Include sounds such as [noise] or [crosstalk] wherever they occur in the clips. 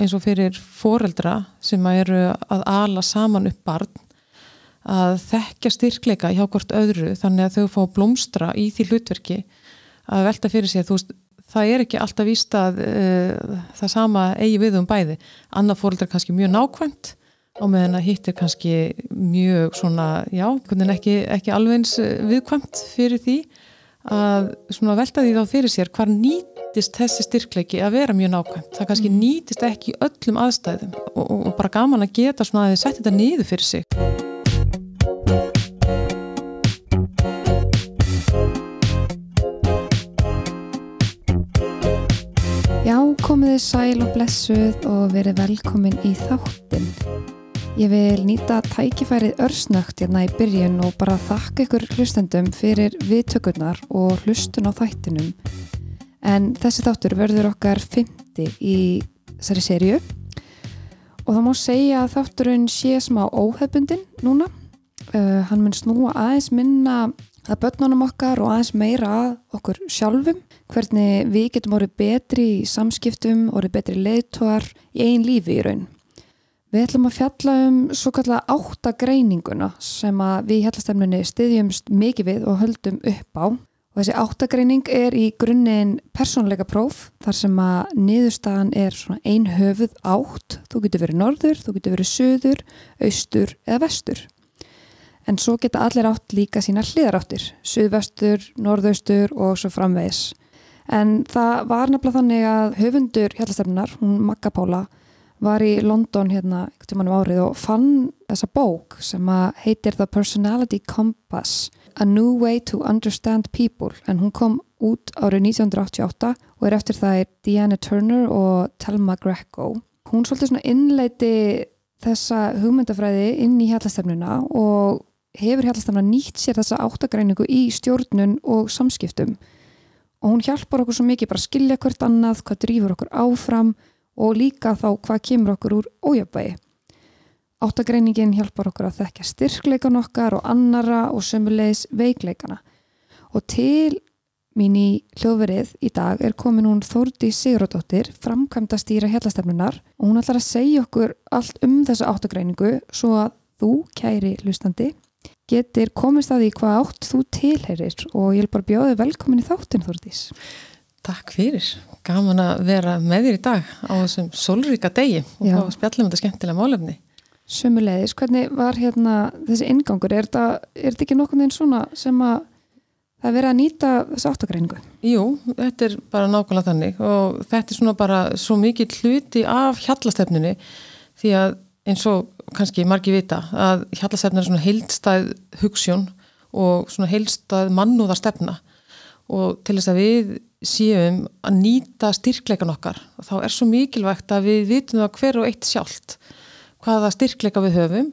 eins og fyrir foreldra sem eru að ala saman upp barn að þekkja styrkleika hjá hvort öðru þannig að þau fá blómstra í því hlutverki að velta fyrir sig veist, það er ekki alltaf víst að uh, það sama eigi við um bæði. Annað fóreldra kannski mjög nákvæmt og meðan að hitt er kannski mjög svona, já, ekki, ekki alveg eins viðkvæmt fyrir því að svona velta því þá fyrir sér hvar nýtist þessi styrkleiki að vera mjög nákvæmt. Það kannski mm. nýtist ekki í öllum aðstæðum og, og, og bara gaman að geta svona að þið setja þetta niður fyrir sig. Já, komiði sæl og blessuð og verið velkomin í þáttinn. Ég vil nýta tækifærið örsnögt hérna í byrjun og bara þakka ykkur hlustendum fyrir viðtökurnar og hlustun á þættinum. En þessi þáttur verður okkar 50 í þessari sériu og það má segja að þátturinn sé smá óhefbundin núna. Uh, hann mun snúa aðeins minna að börnunum okkar og aðeins meira að okkur sjálfum. Hvernig við getum orðið betri í samskiptum, orðið betri leiðtóar í einn lífi í raun. Við ætlum að fjalla um svo kallega áttagreininguna sem við í hellastemnunni styðjumst mikið við og höldum upp á. Og þessi áttagreining er í grunninn persónleika próf þar sem að niðurstaðan er ein höfuð átt. Þú getur verið norður, þú getur verið söður, austur eða vestur. En svo geta allir átt líka sína hliðaráttir, söðvestur, norðaustur og svo framvegis. En það var nefnilega þannig að höfundur hellastemnunar, hún Magga Pála, var í London hérna um árið og fann þessa bók sem heitir The Personality Compass A New Way to Understand People. En hún kom út árið 1988 og er eftir það er Deanna Turner og Telma Greco. Hún svolítið svona innleiti þessa hugmyndafræði inn í hjallastefnuna og hefur hjallastefna nýtt sér þessa áttagreiningu í stjórnun og samskiptum. Og hún hjálpar okkur svo mikið bara að skilja hvert annað, hvað drýfur okkur áfram og líka þá hvað kemur okkur úr ójöfbægi. Áttagreiningin hjálpar okkur að þekka styrkleikan okkar og annara og sömulegis veikleikana. Og til mín í hljóðverið í dag er komin hún Þórdi Sigurðardóttir, framkvæmda stýra hellastefnunar og hún ætlar að segja okkur allt um þessa áttagreiningu svo að þú, kæri hlustandi, getur komist að því hvað átt þú tilherir og ég vil bara bjóða velkomin í þáttin Þórdís. Takk fyrir, gaman að vera með þér í dag á þessum solríka degi og fá spjallum þetta skemmtilega málefni. Sumulegis, hvernig var hérna þessi ingangur? Er þetta, ekki nokkur einn svona sem að það verið að nýta þessu áttagreiningu? Jú, þetta er bara nákvæmlega þannig og þetta er svona bara svo mikið hluti af hjallastefnunni því að eins og kannski margi vita að hjallastefnun er svona heilstæð hugssjón og svona heilstæð mannúðarstefna og til þess að við séum að nýta styrkleikan okkar. Þá er svo mikilvægt að við vitum það hver og eitt sjálft hvaða styrkleika við höfum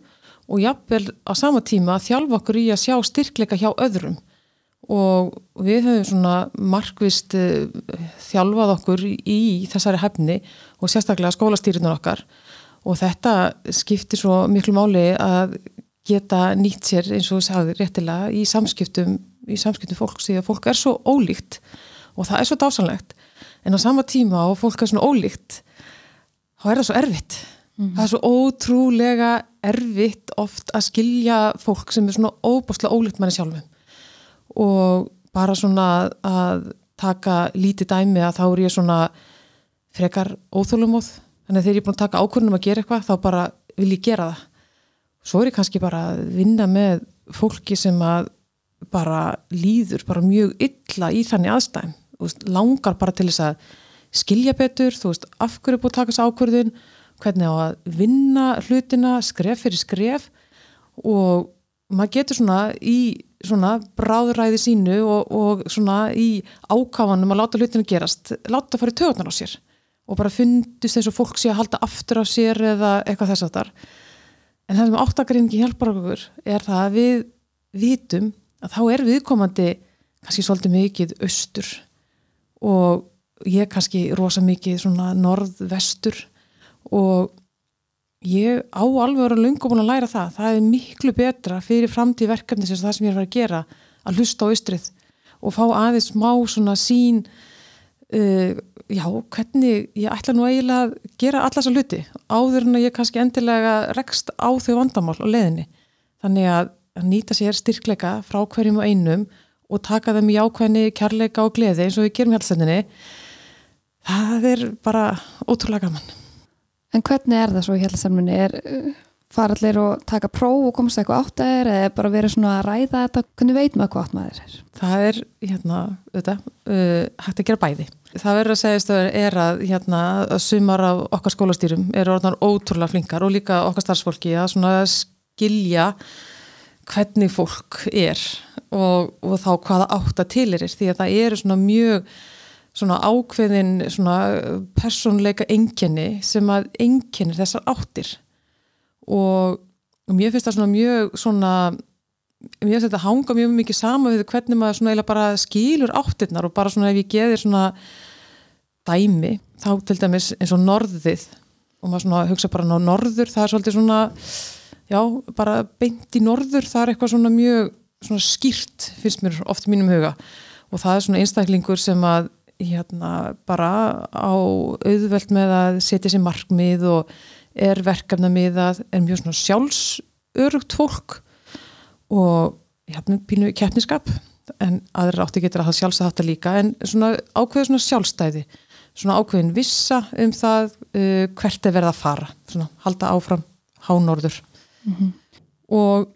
og jafnvel á sama tíma þjálfa okkur í að sjá styrkleika hjá öðrum. Og við höfum svona markvist eh, þjálfað okkur í þessari hefni og sérstaklega skólastýrunar okkar. Og þetta skiptir svo miklu máli að geta nýtt sér eins og þú sagði réttilega í samskiptum í samskiptum fólks því að fólk er svo ólíkt og það er svo dásanlegt en á sama tíma og fólk er svona ólíkt þá er það svo erfitt. Mm -hmm. það er svo ótrúlega erfitt oft að skilja fólk sem er svona óbúslega ólíkt manni sjálfum. Og bara svona að taka lítið dæmi að þá er ég svona frekar óþólumóð þannig að þegar ég er búin að taka ákvörnum að gera eitthvað þá bara vil ég gera það. Svo er ég kannski bara að vinna með fólki sem að bara líður bara mjög illa í þannig aðstæðum veist, langar bara til þess að skilja betur, þú veist, af hverju búið að taka þessu ákvörðun, hvernig á að vinna hlutina, skref fyrir skref og maður getur svona í svona bráðræði sínu og, og svona í ákáfanum að láta hlutinu gerast, láta það fara í töðunar á sér og bara fundist eins og fólk sé að halda aftur á sér eða eitthvað þess að þar en það sem áttakarinngi hjálpar okkur er það að við vitum að þá er viðkomandi kannski svolítið mikið austur og ég kannski rosa mikið svona norð-vestur og ég á alveg vera lunga búin að læra það. Það er miklu betra fyrir framtíð verkefni sem það sem ég er að gera að hlusta á austrið og fá aðeins smá svona sín uh, já, hvernig ég ætla nú eiginlega að gera alla þessa hluti áður en að ég kannski endilega rekst á þau vandamál á leðinni þannig að nýta sér styrkleika frá hverjum og einum og taka þeim í ákveðni, kærleika og gleði eins og við gerum hjálpstendinni það er bara ótrúlega gaman En hvernig er það svo í hjálpstendinni? Er uh, fara allir og taka próf og komast eitthvað átt að er eða bara vera svona að ræða þetta hvernig veit maður hvað átt maður er? Það er, hérna, auðvitað, uh, hægt að gera bæði. Það verður að segja stöður er að, hérna, að sumar af okkar skólastýrum eru orðan ótrúlega flinkar og líka okkar starfsfólki að svona skilja hvernig fólk er og, og þá hvaða átt að tilir því að það eru svona mjög svona ákveðin svona personleika enginni sem að enginnir þessar áttir. Og, og mér finnst það svona mjög svona mér finnst þetta hanga mjög mikið sama við hvernig maður svona eiginlega bara skýlur áttirnar og bara svona ef ég geðir svona dæmi, þá til dæmis eins og norðið og maður svona hugsa bara ná norður, það er svolítið svona já, bara beint í norður það er eitthvað svona mjög svona skýrt finnst mér oft í mínum huga. Og það er svona einstaklingur sem að hérna bara á auðvelt með að setja sér markmið og er verkefna miðað, er mjög svona sjálfsörugt fólk og pínu keppniskap. En aðra átti getur að hafa sjálfsagt líka. En svona ákveður svona sjálfstæði svona ákveðin vissa um það uh, hvert er verið að fara. Svona halda áfram hánorður. Mm -hmm. og,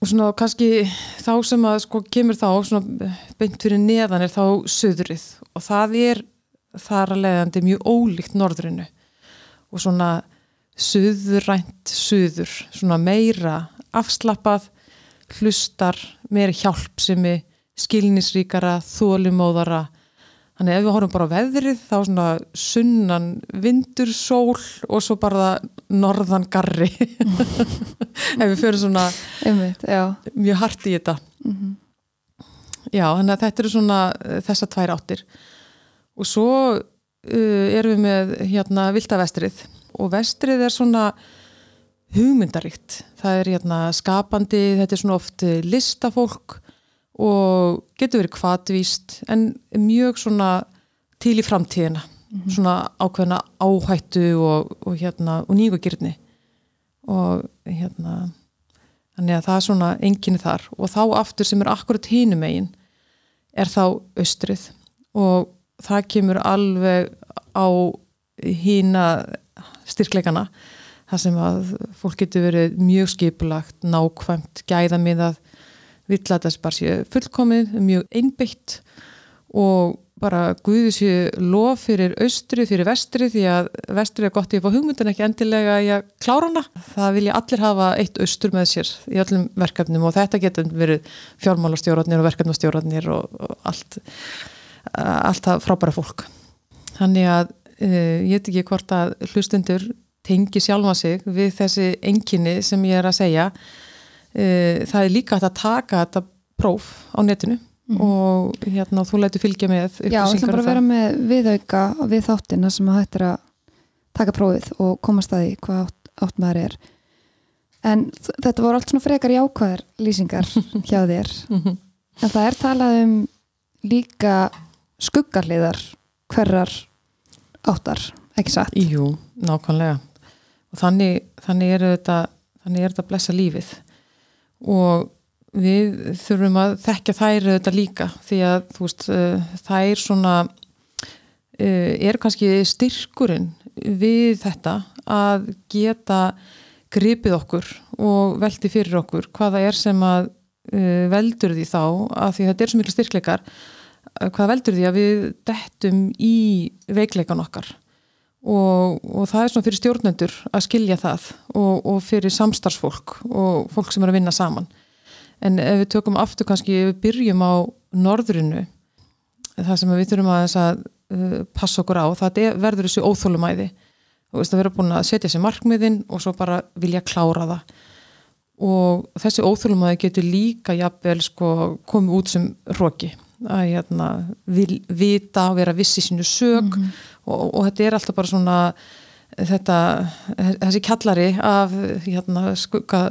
og svona kannski þá sem að sko kemur þá svona beint fyrir neðan er þá söðrið og það er þar að leiðandi mjög ólíkt norðrinu og svona suðurænt suður, svona meira afslappað, hlustar, meira hjálpsimi, skilnisríkara, þólumóðara. Þannig ef við horfum bara á veðrið þá svona sunnan vindur sól og svo bara norðan garri. [laughs] ef við fyrir svona Einmitt, mjög hart í þetta. Mm -hmm. Já, þannig að þetta eru svona þessa tvær áttir. Og svo uh, erum við með hérna viltavestrið og vestrið er svona hugmyndaríkt það er hérna skapandi þetta er svona oft listafólk og getur verið kvatvíst en mjög svona til í framtíðina. Svona ákveðna áhættu og, og hérna og nýgugirni og hérna þannig að það er svona enginni þar. Og þá aftur sem er akkurat hínum eigin er þá austrið. Og það kemur alveg á hína styrkleikana þar sem að fólk getur verið mjög skipulagt, nákvæmt, gæðamiðað, vill að þessi bara sé fullkomið, mjög einbyggt og bara guði sér lof fyrir austri, fyrir vestri því að vestri er gott í að fá hugmyndin ekki endilega í að klára hana. Það vilja allir hafa eitt austur með sér í öllum verkefnum og þetta getur verið fjármálastjóratnir og verkefnastjóratnir og, og allt, allt það frábæra fólk. Þannig að uh, ég veit ekki hvort að hlustundur tengi sjálfa sig við þessi enginni sem ég er að segja uh, það er líka að taka þetta próf á netinu mm. og hérna þú læti fylgja með Já, það er bara að vera með viðauka við þáttina sem að hættir að taka prófið og koma staði hvað átt, átt maður er en þetta voru allt svona frekar í ákvæðar lýsingar [laughs] hjá þér mhm. en það er talað um líka skuggarliðar hverjar áttar, ekki satt? Jú, nákvæmlega og þannig, þannig er þetta þannig er þetta að blessa lífið og við þurfum að þekkja þær þetta líka því að veist, það er svona uh, er kannski styrkurinn við þetta að geta gripið okkur og veldi fyrir okkur hvaða er sem að uh, veldur því þá að því þetta er svo miklu styrkleikar hvað veldur því að við dettum í veikleikan okkar. Og, og það er svona fyrir stjórnendur að skilja það og, og fyrir samstarfsfólk og fólk sem er að vinna saman en ef við tökum aftur kannski, ef við byrjum á norðrinu það sem við þurfum að, að uh, passa okkur á, það verður þessu óþólumæði og að vera búin að setja sér markmiðin og svo bara vilja klára það. Og þessi óþólumæði getur líka jafnvel sko komið út sem roki að hérna, vil, vita og vera vissi sínu sög mm -hmm. og, og þetta er alltaf bara svona þetta, þessi kjallari af hérna, skugga,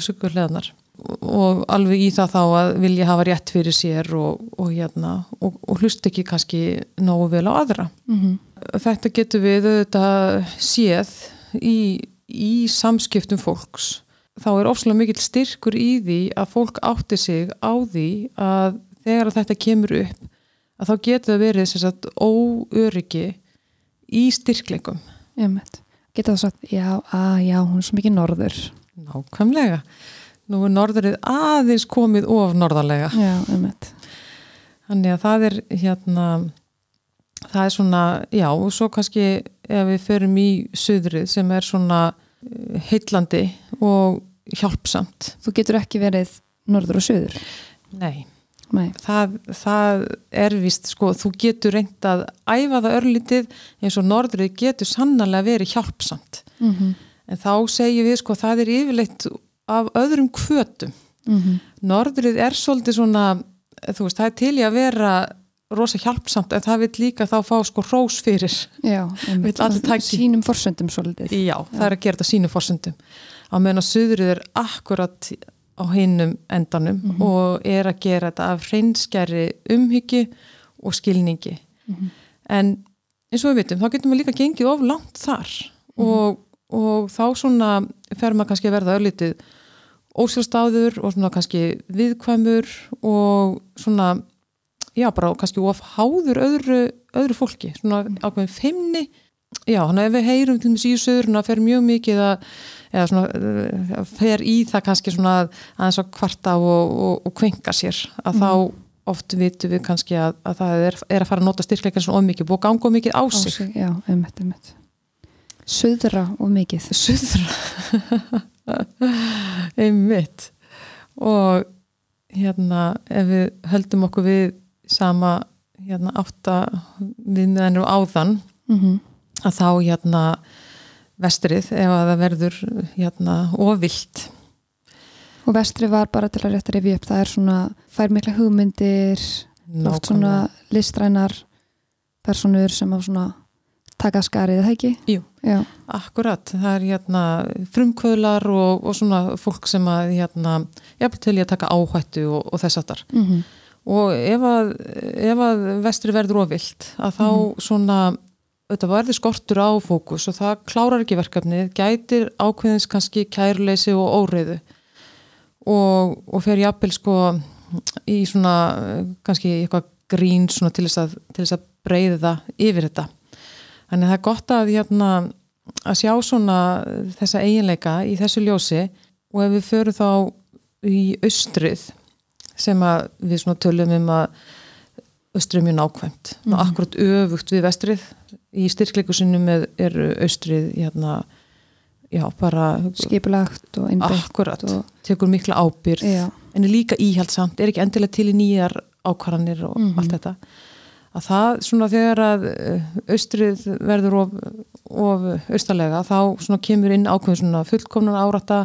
skugguleganar og alveg í það þá að vilja hafa rétt fyrir sér og, og, hérna, og, og hlust ekki kannski nógu vel á aðra. Mhm. Þetta getur við auðvitað séð í, í samskiptum fólks. Þá er ofslega mikill styrkur í því að fólk átti sig á því að þegar að þetta kemur upp að þá getur það verið sagt óöryggi í. Einmitt. Geta það sagt, já, að, já, hún er svo mikið norður. Nákvæmlega. Nú er norðurinn aðeins komið of norðarlega. Já, einmitt. Þannig að það er hérna, það er svona, já, og svo kannski ef við förum í söðrið sem er svona eh, heillandi og hjálpsamt. Þú getur ekki verið norður og söður. Nei, Nei. það, það er vist, sko, þú getur reynd að æfa það örlítið eins og norðrið getur sannarlega verið hjálpsamt. Mm -hmm. En þá segjum við, sko, það er yfirleitt af öðrum kvötum. Norðrið er svolítið svona, þú veist, það er til í að vera rosa hjálpsamt en það vil líka þá fá sko rós fyrir. Já. [laughs] Sínum forsöndum svolítið. Já, það er að gera þetta sínu fórsendum. Á meðan að suðrið er akkurat á hinnum endanum og er að gera þetta af hreinskæri umhyggju og skilningi. En eins og við vitum, þá getum við líka gengið of langt þar og, og þá svona fer maður kannski að verða örlítið ósjálfstáður og svona kannski viðkvæmur og svona já, bara kannski of háður öðru, öðru fólki, svona ákveðin feimni, já, hann ef við heyrum til dæmis í söðurinn að fer mjög mikið að eða svona, eh, fer í það kannski svona að aðeins að kvarta og, og, og kvenka sér, að þá oft vitum við kannski að, að það er, er að fara að nota styrkleikar svona of mikið og ganga of mikið á Á sig. sig. Já, einmitt, einmitt. Söðra og mikið. Suðra. Einmitt. Og hérna ef við höldum okkur við sama hérna átta við meðanum áðan Mm að þá hérna vestrið ef að það verður hérna ofilt Og vestri var bara til að rétt að rifja upp, það er svona, fær mikla hugmyndir, oft svona listrænar personur sem á svona taka skarið, það ekki? Jú. Já, Akkurat, það er hérna frumkvöðlar og, og svona fólk sem að hérna, jafnvel til í að taka áhættu og, og þess aftar. mm Og ef að, ef að vestri verður ofilt, að þá svona, auðvitað verður skortur á fókus og það klárar ekki verkefnið, gætir ákveðins kannski kærleysi og óreiðu og, og fer jafnvel sko í svona kannski eitthvað grín til þess að, að breyða yfir þetta. Þannig að það er gott að, hérna, að sjá svona þessa eiginleika í þessu ljósi og ef við förum þá í austrið sem að við svona tölum um að austrið er mjög nákvæmt. Mm Mhm. Akkurat öfugt við vestrið. Í styrkleikusinu með er austrið hérna, já, bara skipulagt og akkurat, og, tekur mikla ábyrð já, en er líka íhjaldsamt, er ekki endilega til í nýjar ákvarðanir og Mhm. allt þetta að það svona þegar að eh, austrið verður of, of austalega þá svona kemur inn ákveðin svona fullkomnan árata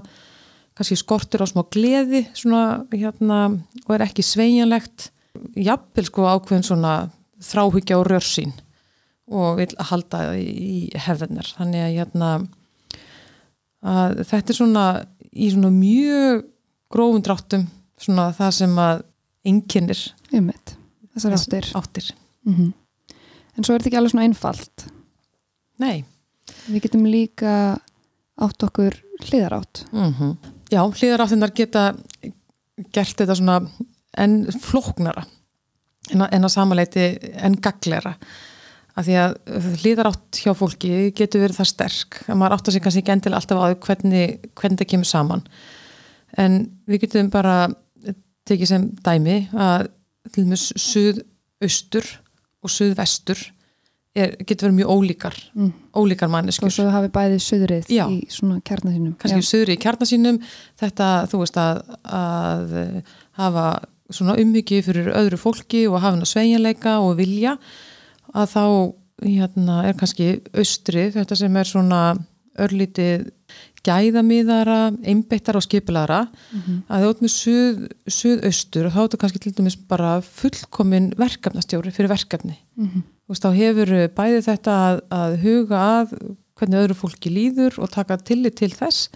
kannski skortur á smá gleði svona hérna og er ekki sveigjanlegt. Jafnvel sko ákveðin svona þráhyggja og rörsín og vil halda í, hefðarnar þannig að hérna að þetta er svona í svona mjög grófum dráttum svona það sem að einmitt, þessar áttir. áttir. Mm en svo er þetta ekki alveg svona einfalt. Nei. við getum líka átt okkur hliðarátt. Mm Já, hlýðaráttinnar geta gert þetta svona en flóknara en að, en að samanleiti en gaglera af því að hlýðarátt hjá fólki getur verið það sterk að maður áttar sig kannski ekki endilega alltaf á hvernig, hvernig það kemur saman. En við getum bara tekið sem dæmi að til dæmis suðaustur og suðvestur er, getur verið mjög ólíkar mm. ólíkar og manneskjur svo hafi bæði söðrið Já. í svona kjarnar sínum kannski söður í kjarnar sínum þetta, þú veist, að, að eh, hafa svona umhyggju fyrir öðru fólki og hafa hana sveigjanleika og vilja að þá hérna, er kannski austrið, þetta sem er svona örlítið gæðamiðara, einbeittar og skipilara Mhm. að þú ert með suð, suðaustur og þá er þetta kannski til dæmis bara fullkomin verkefnastjóri fyrir verkefni Mhm. þú veist, þá hefur bæði þetta að, að huga að hvernig öðru fólki líður og taka tillit til þess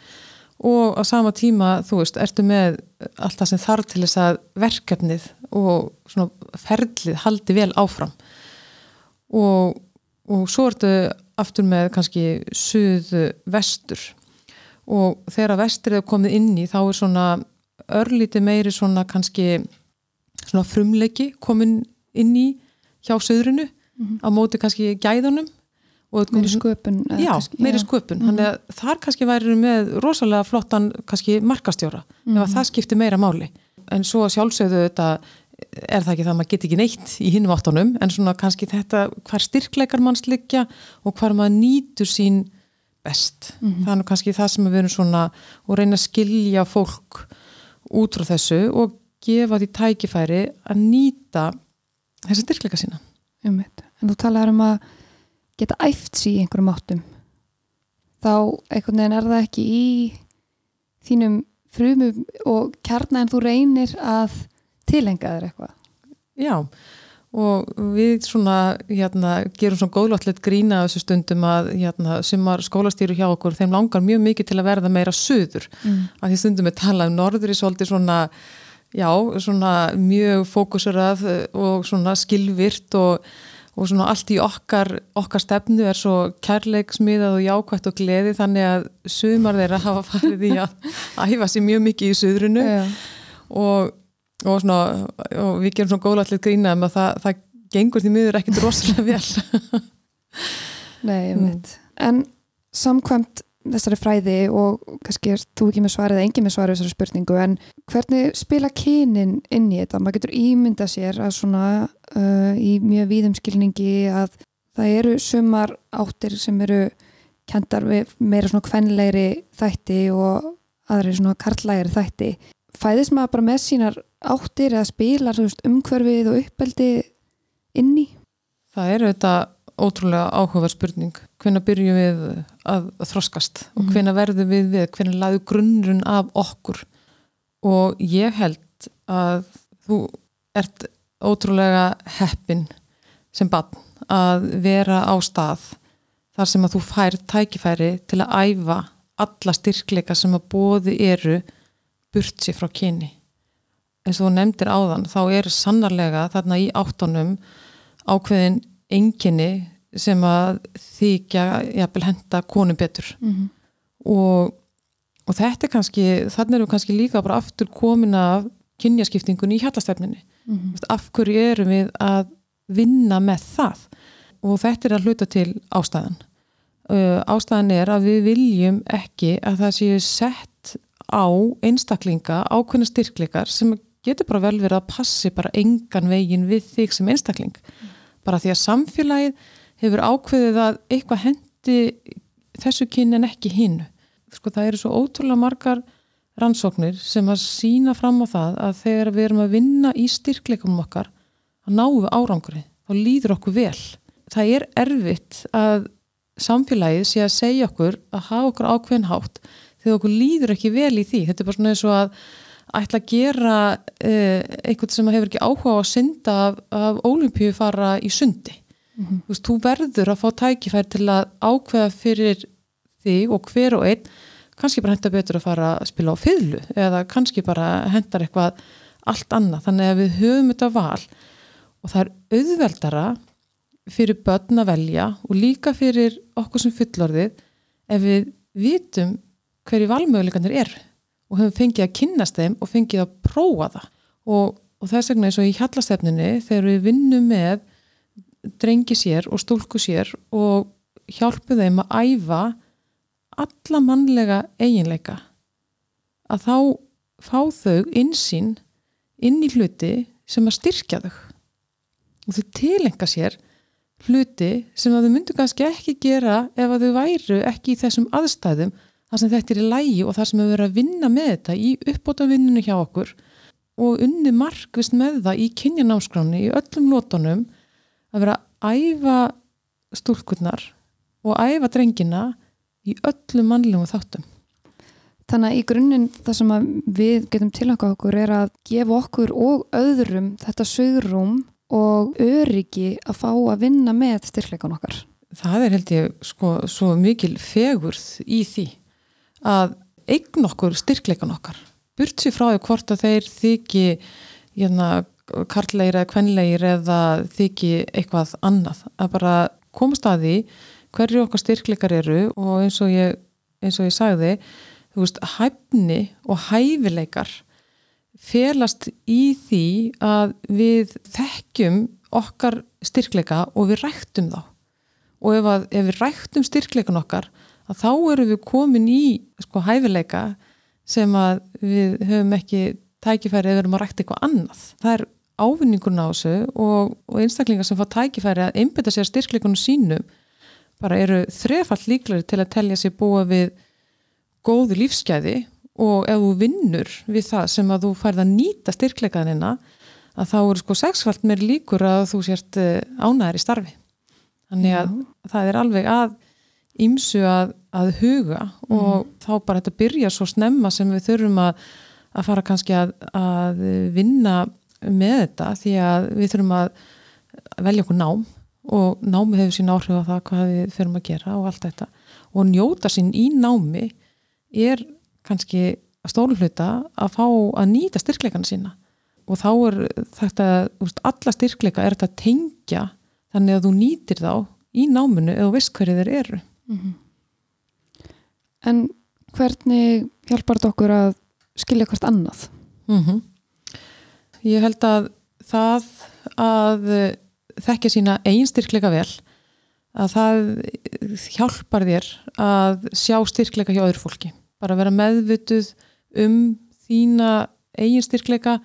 og á sama tíma, þú veist, ertu með allt það sem þarf til þess að verkefnið og svona ferlið haldi vel áfram og, og svo ertu aftur með kannski suðu vestur og þegar vestur er komið inn í þá er svona örlíti meiri svona kannski svona frumleiki komin inn í hjá söðrunu mm -hmm. á móti kannski gæðunum meiri sköpun já, kannski, meiri já. sköpun mm -hmm. þar kannski væri með rosalega flottan kannski markastjóra mm -hmm. ef það skiptir meira máli en svo sjálfsögðu þetta er það ekki það að maður get ekki neitt í hinnum áttunum en svona kannski þetta hvar styrkleikar manns liggja og hvar maður nýtur sín best. Mm -hmm. það er nú kannski það sem við erum svona og reyna að skilja fólk út frá þessu og gefa því tækifæri að nýta þessi styrkleika sína. Um En þú talaður um að geta æft sér í einhverjum áttum. Þá einhvern veginn er það ekki í þínum frumum og kjarna en þú reynir að tilenga þér eitthvað. Já og við svona hérna, gerum svona góðláttlegt grína þessu stundum að hérna, sumar skólastýru hjá okkur þeim langar mjög mikið til að verða meira söður mm. að því stundum við tala um norður í svolítið svona já, svona mjög fókusurað og svona skilvirt og og svona allt í okkar, okkar stefnu er svo kærleiksmiðað og jákvægt og gleði þannig að sumar þeirra hafa farið í að [laughs] æfa sér mjög mikið í suðrunu yeah. og, og, svona, og við gerum svona góðlætlið grína að það, það gengur því miður ekkert rosalega vel [laughs] Nei, ég veit. En samkvæmt þessari fræði og kannski er þú ekki með svarið eða engin með svarið þessari spurningu en hvernig spila kynin inn í þetta? Maður getur ímynda sér að svona uh, í mjög víðumskilningi að það eru sumar áttir sem eru kendar við meira svona kvenleiri þætti og aðri svona karlægri þætti. Fæðis maður bara með sínar áttir eða spilar umhverfið og uppeldi inn í? Það eru þetta ótrúlega áhugaverð spurning hvenna byrjum við að, þroskast og mhm. hvenna verðum við við hvenna laðu grunnrun af okkur og ég held að þú ert ótrúlega heppin sem bann að vera á stað þar sem að þú fær tækifæri til að æfa alla styrkleika sem að bóði eru burt sér frá kyni. Eins og þú nefndir áðan þá er sannarlega þarna í áttunum ákveðin enginni sem að þykja jafnvel henda konu betur. Mm -hmm. og, og þetta er kannski þannig erum við kannski líka bara aftur komin af kynjaskiptingun í hjallastefninni mm -hmm. af hverju erum við að vinna með það? Og þetta er að hluta til ástæðan. Uh, ástæðan er að við viljum ekki að það séu sett á einstaklinga ákveðna styrkleikar sem getur bara vel verið að passi bara engan vegin við þig sem einstakling. Mm bara því að samfélagið hefur ákveðið að eitthvað hendi þessu kynni en ekki hinn sko það eru svo ótrúlega margar rannsóknir sem að sína fram á það að þegar við erum að vinna í styrkleikum okkar að náum við árangri þá líður okkur vel. Það er erfitt að samfélagið sé að segja okkur að hafa okkur ákveðin hátt þegar okkur líður ekki vel í því. Þetta er bara svona eins og að ætla að gera uh, eitthvað sem hefur ekki áhuga á að synda af, af ólimpíu fara í sundi. Mm -hmm. þú, veist, þú verður að fá tækifær til að ákveða fyrir þig og hver og einn kannski bara henda betur að fara að spila á fyllu eða kannski bara hendar eitthvað allt annað, þannig að við höfum þetta val og það er auðveldara fyrir börn að velja og líka fyrir okkur sem fullorðið ef við vitum hverju valmöguleikanir er og höfum fengið að kynnast þeim og fengið að prófa það. Og, og þess vegna eins og í hjallastefninu þegar við vinnum með drengi sér og stúlku sér og hjálpu þeim að æfa alla mannlega eiginleika að þá fá þau insýn inn í hluti sem að styrkja þau. Og þau tilenga sér hluti sem að þau myndu kannski ekki gera ef að þau væru ekki í þessum aðstæðum þar sem þetta er í lægi og þar sem við verðum að vinna með þetta í uppbótavinninu hjá okkur og unni markvist með það í kynjanámskráni í öllum lótonum að vera að æfa stúlkurnar og æfa drengina í öllum mannlegum þáttum. Þannig að í grunninn það sem við getum tilhaka okkur er að gefa okkur og öðrum þetta sögurum og öryggi að fá að vinna með styrkleikan okkar. Það er held ég sko svo mikil fegurð í því að eign okkur styrkleikan okkar. Burt sér frá því hvort að þeir þykji hérna, kartlegir eða kvenlegir eða þykji eitthvað annað. Að bara komast að því hverju okkar styrkleikar eru og eins og ég, eins og ég sagði þú veist, hæfni og hæfileikar felast í því að við þekkjum okkar styrkleika og við ræktum þá. Og ef, að, ef við ræktum styrkleikan okkar að þá eru við komin í sko hæfileika sem að við höfum ekki tækifæri eða verum að rækta eitthvað annað. Það er ávinningun á þessu og, og einstaklingar sem fá tækifæri að einbita sér styrkleikunum sínum bara eru þrefall líklari til að telja sér búa við góðu lífsgæði og ef þú vinnur við það sem að þú færð að nýta styrkleikaðinina að þá eru sko sexfald meir líkur að þú sért eh, ánæðir í starfi. Þannig að Já. það er alveg að ímsu að, að huga og mm. þá bara þetta byrja svo snemma sem við þurfum að, að fara kannski að, að vinna með þetta því að við þurfum að velja okkur nám og námi hefur sín áhrif á það hvað við þurfum að gera og allt þetta. Og njóta sín í námi er kannski að stólhluta að fá að nýta styrkleikana sína. Og þá er þetta, alla styrkleika er þetta að tengja þannig að þú nýtir þá í náminu eða veist hverju þeir eru mm -hmm. En hvernig hjálpar þetta okkur að skilja hvert annað? Mm -hmm. Ég held að það að þekkja sína einn styrkleika vel að það hjálpar þér að sjá styrkleika hjá öðru fólki bara vera meðvituð um þína eigin styrkleika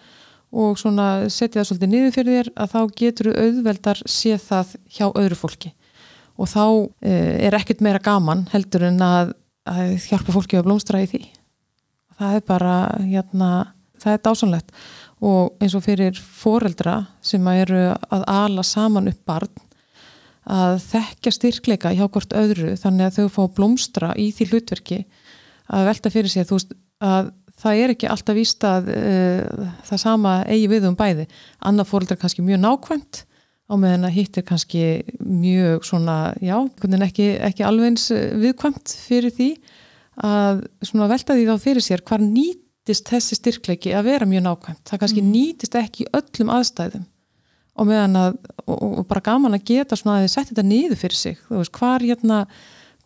og setja það svolítið niður fyrir þér að þá getur auðveldar sé það hjá öðru fólki og þá uh, er ekkert meira gaman heldur en að, að hjálpa fólki að blómstra í því. Það er bara hérna, það er dásanlegt og eins og fyrir foreldra sem að eru að ala saman upp barn að þekkja styrkleika hjá hvort öðru þannig að þau fá blómstra í því hlutverki að velta fyrir sig veist, að það er ekki alltaf víst að uh, það sama eigi við um bæði. Annað fóreldra kannski mjög nákvæmt á meðan að hitt er kannski mjög svona, já, ekki, ekki alveg eins eh, viðkvæmt fyrir því að svona velta því þá fyrir sér hvar nýtist þessi styrkleiki að vera mjög nákvæmt. Það kannski mm. nýtist ekki öllum aðstæðum og meðan að, og, og bara gaman að geta svona að þið setja þetta niður fyrir sig, þú veist, hvar hérna,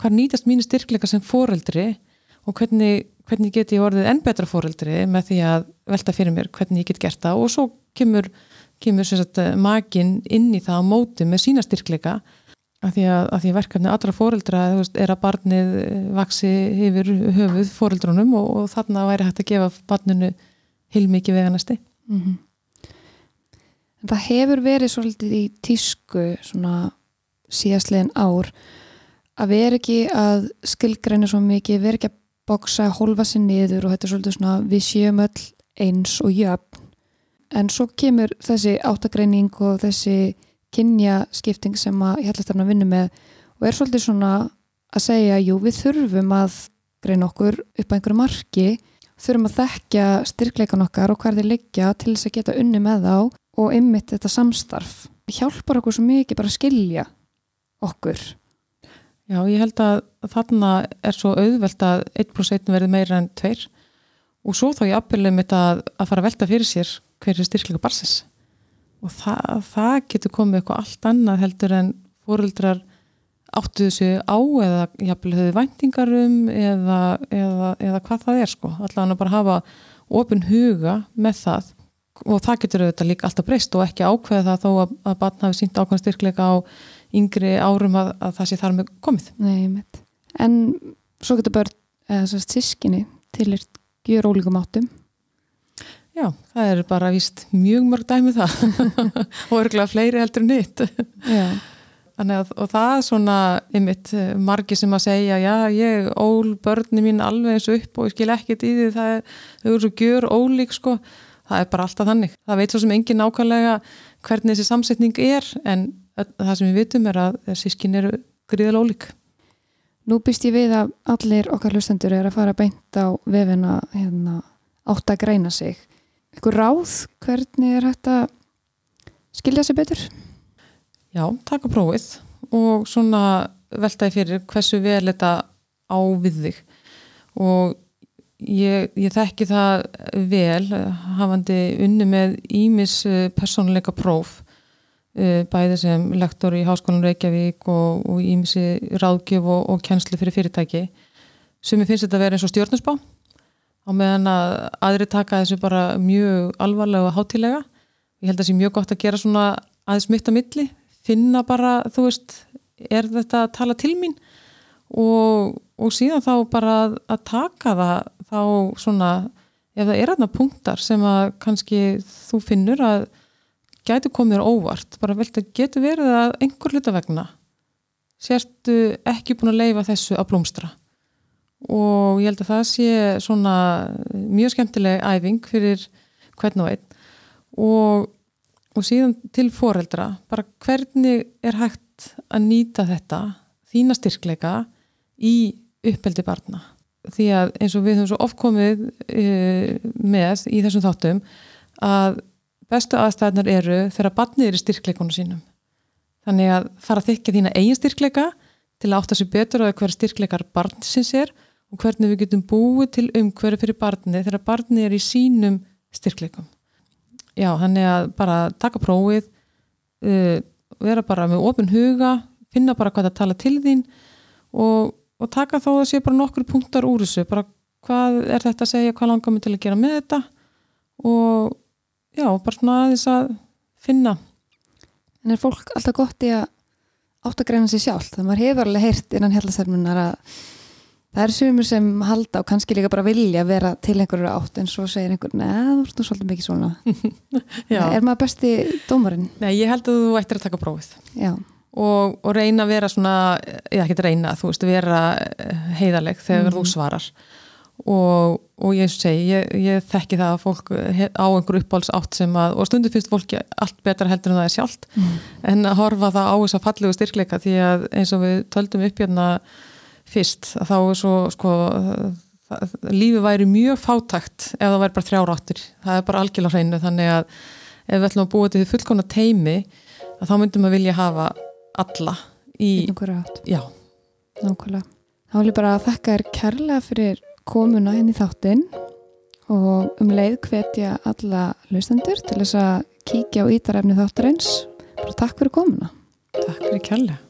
hvar nýtast mínu styrkleika sem foreldri og hvernig, hvernig get ég orðið enn betra foreldri með því að velta fyrir mér hvernig ég get gert það og svo kemur kemur sagt, eh, makin inn í það á móti með sína styrkleika af því að, að því verkefni allra fóreldra er að barnið eh, vaksi yfir höfuð fóreldrunum og, og þarna væri hægt að gefa barninu heilmikið veganasti mm -hmm. Það hefur verið svolítið í tísku svona síðastlegin ár að vera ekki að skilgreina svo mikið, vera ekki að boksa, holfa sér niður og þetta er svolítið svona við séum öll eins og jöfn en svo kemur þessi áttagreining og þessi kynjaskipting sem að hjallastafna vinnu með og er svolítið svona að segja jú við þurfum að greina okkur upp á einhverju marki þurfum að þekkja styrkleikan okkar og hvað þeir liggja til þess að geta unni með þá og ymmit þetta samstarf. Hjálpar okkur svo mikið bara að skilja okkur. Já, ég held að þarna er svo auðvelt að 1% verði meira en 2 og svo þá ég appilum þetta að fara að velta fyrir sér hver er styrkleika barsins og það, það getur komið eitthvað allt annað heldur en fóruldrar áttu þessu á eða jafnvel höfðu væntingarum eða, eða, eða hvað það er sko. Allavega bara hafa ofin huga með það. Og það getur auðvitað líka alltaf breyst og ekki ákveða það þó að, að batna hafi sínt ákveðan styrkleika á yngri árum að, að það sé þar með komið. Nei, en svo getur börn eða sískinni til er gjur ólíkum áttum Já, það er bara vist mjög mörg dæmið um það. [laughs] Og örgulega fleiri heldur nýtt að, og það er svona ymitt margi sem að segja já, ég ól börni mín alveg eins upp og ég skil ekkert í því það er, þau eru svo gjör ólík sko. Það er bara alltaf þannig, það veit svo sem engin nákvæmlega hvernig þessi samsetning er en það sem við vitum er að sískin eru gríðal ólík. Nú býst ég við að allir okkar hlustendur er að fara beint á vefina hérna, átt að greina sig eitthvað ráð hvernig er hægt að skilja sér betur? Já, taka prófið og svona veltaði fyrir hversu vel þetta á við þig. Og ég, ég þekki það vel hafandi unni með ímis persónuleika próf bæði sem lektor í Háskólan Reykjavík og, ímisi ráðgjöf og, og kjenslu fyrir fyrirtæki. Sem ég finnst þetta að vera eins og stjórnusbá á meðan að aðri taka þessu bara mjög alvarlega og hátilega ég held að það sé mjög gott að gera svona aðeins mitt að milli finna bara, þú veist, er þetta að tala til mín? Og, og síðan þá bara að, að taka það þá svona, ef það er aðna punktar sem að kannski þú finnur að gætu komið þér óvart, bara vel þetta getur verið að einhver hluta vegna sérstu ekki búin að leifa þessu að blómstra og ég held að það sé svona mjög skemmtileg æfing fyrir hvern og einn. Og, og síðan til foreldra bara hvernig er hægt að nýta þetta þína styrkleika í uppeldi barna? Því að eins og við höfum svo ofkomið e, með í þessum þáttum að bestu aðstæðnar eru þegar barnið er í styrkleikunum sínum. Þannig að fara að þykja þína eigin styrkleika til að átta sér betur á hverja styrkleikar barnsins er og hvernig við getum búið til umhverju fyrir barnið þegar barnið er í sínum styrkleikum. Já, þannig að bara taka prófið uh, vera bara með ofin huga finna bara hvað það tala til þín og, og taka þó að sé bara nokkur punktar úr þessu, bara hvað er þetta að segja, hvað langar við til að gera með þetta? Og já, bara svona aðeins að finna. En er fólk alltaf gott í að átt að greina sér sjálf þannig að maður hefur alveg heyrt innan hellasefnunar að það er sumur sem halda og kannski líka bara vilja vera til einhverju átt en svo segir einhver, neða, þú ert nú svolítið mikið svona [laughs] Er maður besti dómarinn? Nei, ég held að þú ættir að taka prófið og, og reyna að vera svona, ég ekki reyna þú veist, vera heiðaleg þegar mm. þú svarar og, og ég segi, ég, ég þekki það að fólk á einhver uppáhalds átt sem að og stundu finnst fólki allt betra heldur en það er sjálft mm. en að horfa það á þess að fallegu styrkleika því að eins og við töldum upp hérna fyrst að þá er svo sko lífi væri mjög fátækt ef það væri bara þrjára áttur það er bara algjörlega hreinu þannig að ef við ætlum að búa til því fullkona teimi þá myndum við vilja hafa alla í einhverju átt. Já. Nákvæmlega. Þá vil ég bara þakka þér kærlega fyrir komuna henni þáttinn og um leið hvetja alla laustendur til þess að kíkja á ítarefni þáttarins. Bara takk fyrir komuna. Takk fyrir kærlega